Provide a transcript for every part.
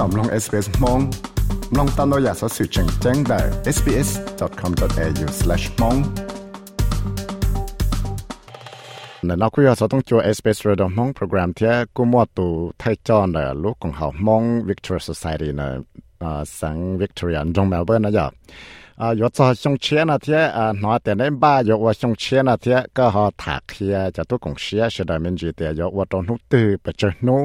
ต่อมลอง SBS มองลองตามเราอยากสอสื่อแจ้งแจ้งได้ sbs.com.au/mong นะนักวิทยาศาสตร์ต้องจัว SBS Radio มองโปรแกรมเที่ยกูมัวตูไทยจอนเนลูกของเขามอง Victoria Society เนสัง Victoria จงเมลเบิร์นนะจ๊ะอ่ายศชงเชียนะเทียอ่าหนอแต่ในบ้ายกว่าชงเชียนะเทียก็หอถักเทียจะตุกของเชียเสดามินจีเตียยกว่าตรงนุกตือไปเจอนู้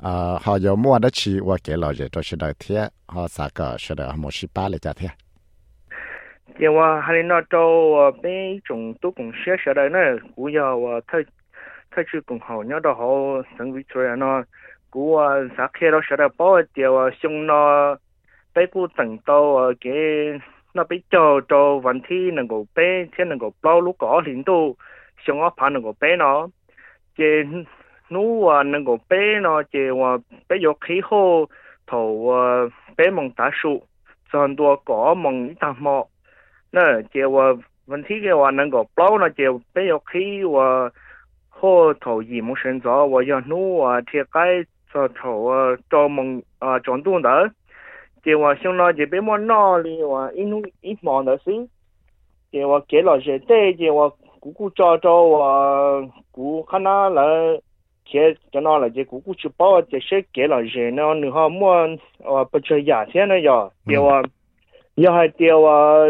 啊，好有摸得起，我给老人都是在贴，好三个说的没事八了家贴。我还是那招，变一种都管学些的呢，古有我他他去管好，鸟得好，身体出来呢，古我啥开了学的包健品，我想呢，背古等到啊给那被教导问题能够背，才能够暴露高领导，想要把能够变呢，给。努啊，能够白呢？就我白药开好头，我白蒙大手，赚多高蒙大毛。那就我问题的话，能够包呢？就白药开我好头一目生财。我要努啊，贴改在头啊招蒙啊赚动的。就我想呢，就白么哪里话一努一忙到死？就我给老师爹，就我姑姑找找我姑喊哪来？天就拿了？这姑姑就包这些给了人后你好，没哦，不吃压钱了呀？对哇，你还对哇？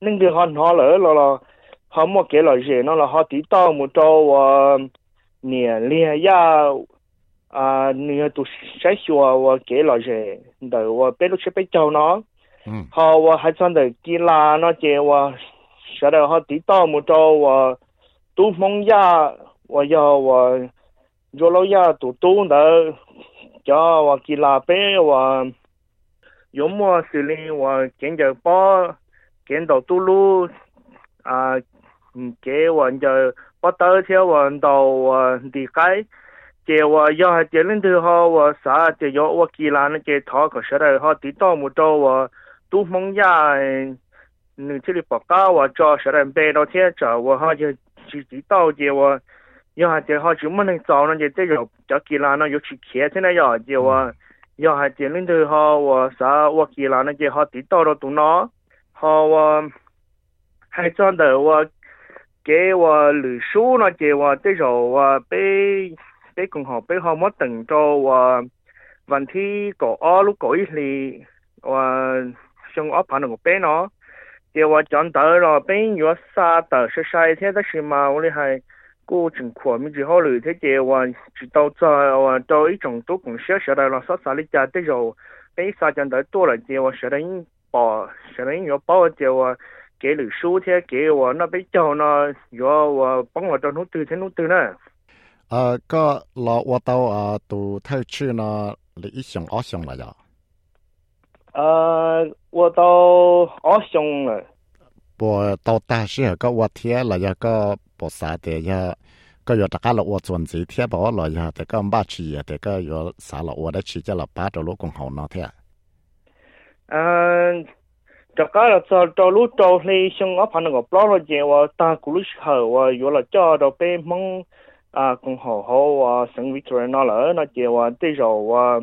那个看好了，了了，还没给了人了了，他得到么着哇？年龄要啊，你要读上学，我给了人，对我别都是别交了。嗯，好，我还想在地拉那姐，我晓得他得到么着我东风呀，我要我我老幺都中路，就话给老板话，有么事呢？话见到帮，见到都路啊，嗯，给我就把刀切完到我离开，给我要后第二天好我啥就要我给老那去讨个晓得好，得到唔到我都红呀，你这里包干我找晓得白到天找我，好就直接到，给我。giờ hay chế họ chỉ muốn nên找那chế这种叫kỳ là nó có chỉ kia thế này giờ chế và giờ hay chế lên từ họ và xã và kỳ là nó chế họ tí tao đó tụi nó 好我还长得我给我绿树呢，给我这时候我被被更好被好么等着我问题个二路过一里我想我怕那个背呢，给我长得了背有啥的是晒天的是嘛，我哩还 过程苦啊！咪后好嘞，听见我住到在，我到一种多公能小食店啦，沙沙里加点油，俾沙姜豆多来点，我食点包，食点肉包，叫我给点蔬菜，给我那杯酒那要我帮我点对才弄对呢。啊，老我到啊，都太去哪？你想阿想来呀？啊，我到阿想了。bộ tàu ta sẽ có vật thế là giờ có bộ xã để giờ có giờ tất cả là vật chuẩn gì thế bảo là giờ để có ba chỉ để có giờ xã là vật chỉ cho là ba trâu lúa cùng hậu nó thế à cho cái là cho trâu lúa trâu thì xong ở phần ngọc lo rồi gì và ta cũng lúc hậu và giờ là cho đầu bê mong à cũng hậu hậu và sinh Victoria nó lỡ nó gì và tới rồi và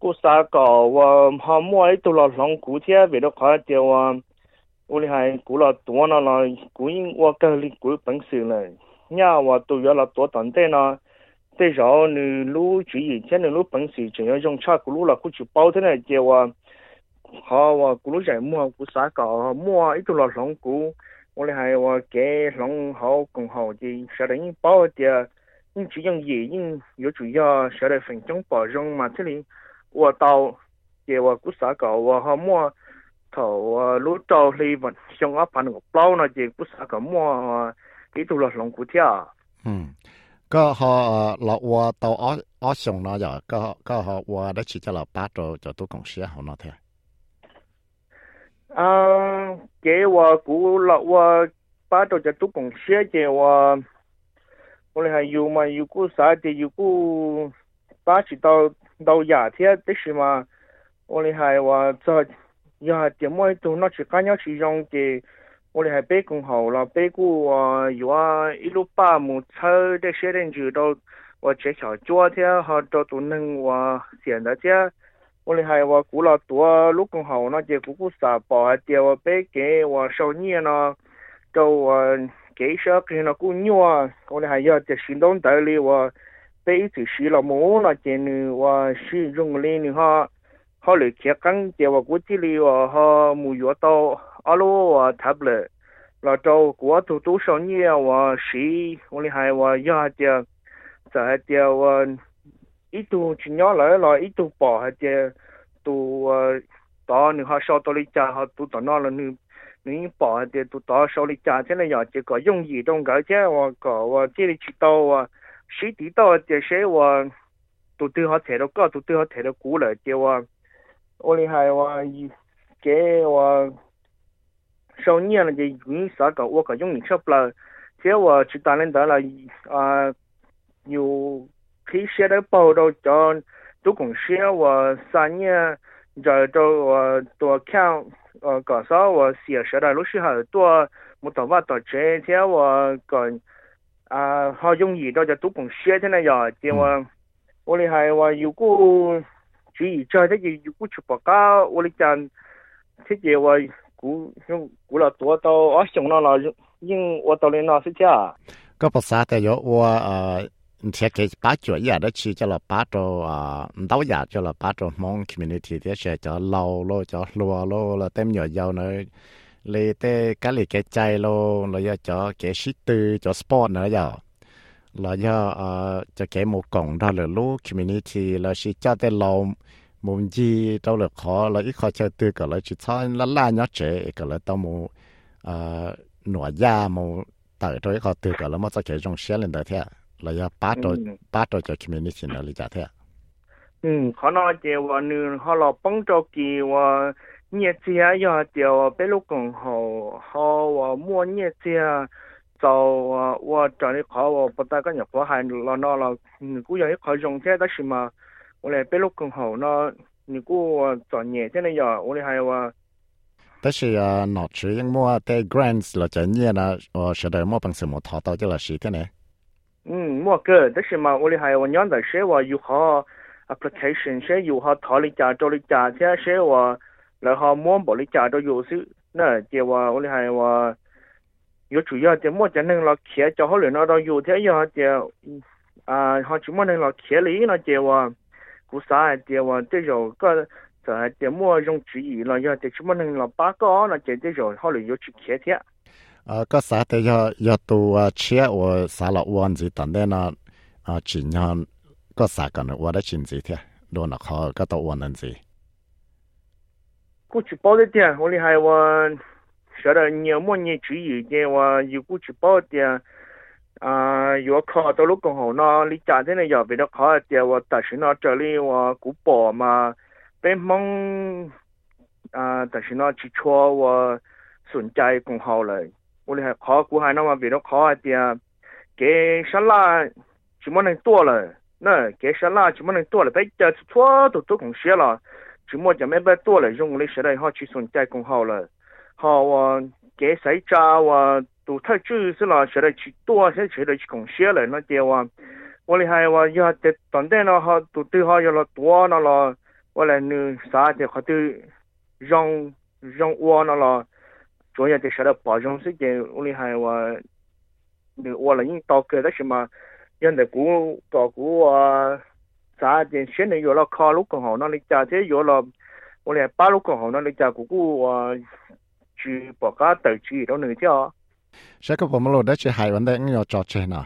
cô xã cọ và họ mua ấy tụ lọt lòng cũ thế vì đó khó chịu 我哩还过了多了了，过因我家里古本事了，伢话都要了多等待了，再少你要注意，尽你路本事就要用车古路了，过就包的来接我。好我古路些么古啥搞啊，一就来想过，我哩还我给弄好工好的，晓得你包的，你注用眼睛要注意啊，晓得分钟包用嘛？这里，我到，给话古啥搞？我好么？头啊，落早是问，上个班个包那件不是个么？给到了龙骨天。嗯，个好老我到二二熊那家，个个好我得去只老八桌就都共吃好那天。嗯，个话古老话八桌就都共吃，就话我哩还有嘛？有古啥的？有古八七到到廿天的时嘛？我哩还话在。呀，点么都那去干要去养的，我哩还北工号了，北谷啊、有啊，一路把木草那些点就到我介绍昨天好多都能话现在这，我哩还话雇了多，路工号那些姑姑嫂包还叫我背给我少年了，叫我给少给那姑娘，啊，我哩还要在行动队里我背起水了木那点哩我是用服领哩哈。họ lấy chia căng chia vào cuối chỉ li họ mua yếu tố alo tablet là cho của thủ tú sau nhiều và sĩ và hai và do chia giờ và ít tu chỉ nhỏ lại là ít tu bỏ chia tu đó nữa họ sau tôi đi cha họ tu đó nó là nữa nữa bỏ chia tu đó sau đi cha thế này giờ dùng gì trong cái chứ và có và đi chỉ và sĩ tí tao chia sẽ và tụi tôi họ thể đâu có tụi tôi họ thể đâu cũ lại chia 我害系一给我少年了，借你耍个我个用你受不了。给我去谈恋爱了，啊，可以写的报到就，做公写我三年，就到我多看，呃，感受我写实的老西好多，冇得话到这借我个，啊好容易到就都公写起来呀。给我我厉害话如果。chỉ cho thấy gì cũng chụp bạc cá ô lý chân thế gì vậy cú cú là tua tàu ở trong nó là nhưng ô tàu lên nó sẽ chả có bác sĩ tại chỗ ô sẽ cái bác chủ nhà đó chỉ cho là bác cho à đâu nhà cho là bác cho mong community thì sẽ cho lâu lo cho lúa lo là tem nhỏ giàu nữa lấy cái cái cái chạy lo rồi cho cái shit từ cho sport nữa rồi là do ờ cho cái một cộng đó là lũ community là chỉ cho tới lòng mồm gì đâu là khó là ít khó chơi từ cả là chỉ cho là la nhỏ trẻ cả là tao mù ờ nọ da mù tại rồi khó từ cả là mất cho cái trong xe lên đó thế là do bắt rồi bắt rồi cho community nó lý giải thế ừ khó nói chị và họ là bông cho kỳ và chia do chị và bé lúc còn họ họ mua chia 就啊，我找你考我不但跟人伙还老那了，你姑要一考用这但是嘛，我来白鹿更好呢，你姑我找年这的呀，我哩还话。但是啊，那只因么在 grants 了专业呢，我晓得么本事么淘到这了是的呢。嗯，我个，但是嘛，我哩还我娘的是我有好 application 是有好逃离家找离家，这是我然后摸不离家找有时那结果我哩还我。有主要嘅冇就能落骑就好嚟那到有啲要嘅，啊，好似冇能落骑你那即话，古啥即话这种个就系啲冇用主意啦，要即冇能落八个那即这种好嚟要去骑车。呃，个啥的要要多啊，切我啥了วัน子等待呢啊，尽量个啥个呢，我的经济的，罗那好个到我能子。过去包的点，我哩还我 晓得年末年注意点，我有过去包点。啊，要考到了过后呢，你家庭呢要比较考一点，我但是呢这里我古包嘛，北蒙啊，但是呢去错我顺ใจ更好了。我哋系考古系那么比较考一点，给沙拉怎么能多了？那给沙拉怎么能多了？被家错都都公学了，怎么就没被多了？用的时代好去算再更好了。 啊，話幾使教啊？都太書先啦，出得去多先出嚟去共寫了那啲话，我哋害話要喺度等等嗰下都對下要落多那啦。我哋弄啥的，學都让让我嗱啦，仲要睇晓得保障事件。我哋係話我哋應打個什么，應打鼓打鼓啊！啥的，现在要落卡路更好，那你家姐要落我哋八路更好，那你家姑姑啊！住国家投资到你家。这个我们攞得去海湾的，你要找钱呐？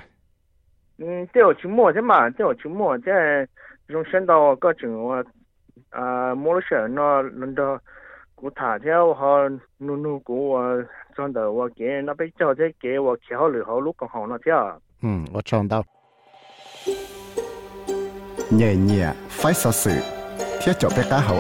嗯，即系去摸啫嘛，即系去摸，即系用先到嗰种我啊摸了先，那轮到。กูถาเที่ยวเขานูนูกูว่าจอนเดอว่าเก๋那边叫这เก๋ว่าเขียวหรือเขาลูกของเขา那เที่ยวอืม我撞到nhẹ nhẹ phải sao sự thiết cho bé cá hậu